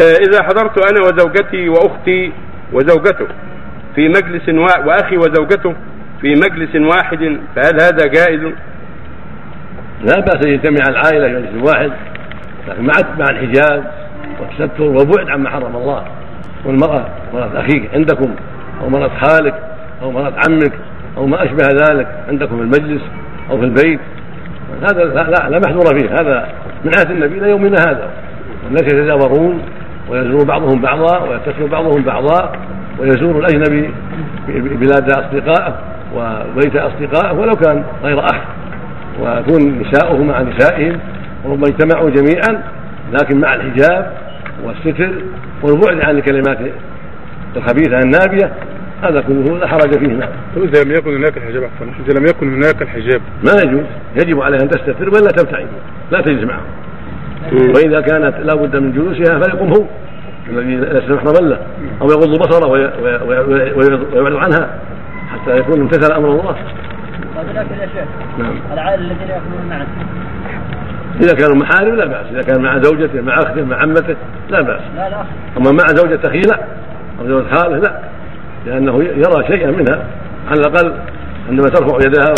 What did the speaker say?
آه، إذا حضرت أنا وزوجتي وأختي وزوجته في مجلس وا... وأخي وزوجته في مجلس واحد فهل هذا جائز؟ لا بأس أن يجتمع العائلة في مجلس واحد لكن مع مع الحجاب والتستر والبعد عما حرم الله. والمرأة مرأة أخيك عندكم أو مرأة خالك أو مرأة عمك أو ما أشبه ذلك عندكم في المجلس أو في البيت. هذا لا, لا, لا محذور فيه. هذا من عهد النبي إلى يومنا هذا. الناس يتجاورون ويزور بعضهم بعضا ويتصل بعضهم بعضا ويزور الأجنبي بلاد اصدقائه وبيت اصدقائه ولو كان غير أخ. ويكون نساؤه مع نسائهم وربما اجتمعوا جميعا لكن مع الحجاب والستر والبعد عن الكلمات الخبيثة النابية هذا كله لا حرج فيه. نعم. إذا لم يكن هناك الحجاب إذا لم يكن هناك الحجاب. ما يجوز يجب عليها أن تستتر ولا تبتعد لا تجلس معه وإذا كانت لا بد من جلوسها فليقم هو الذي ليس محرما له أو يغض بصره ويبعد عنها حتى يكون امتثل أمر الله. ولكن يا شيخ نعم. العائله الذين ياكلون معا إذا كانوا محارم لا بأس إذا كان مع زوجته مع أخته مع عمته لا بأس. لا لا. أما مع زوجة أخيه لا أو زوجة خاله لا لأنه يرى شيئا منها على الأقل عندما ترفع يدها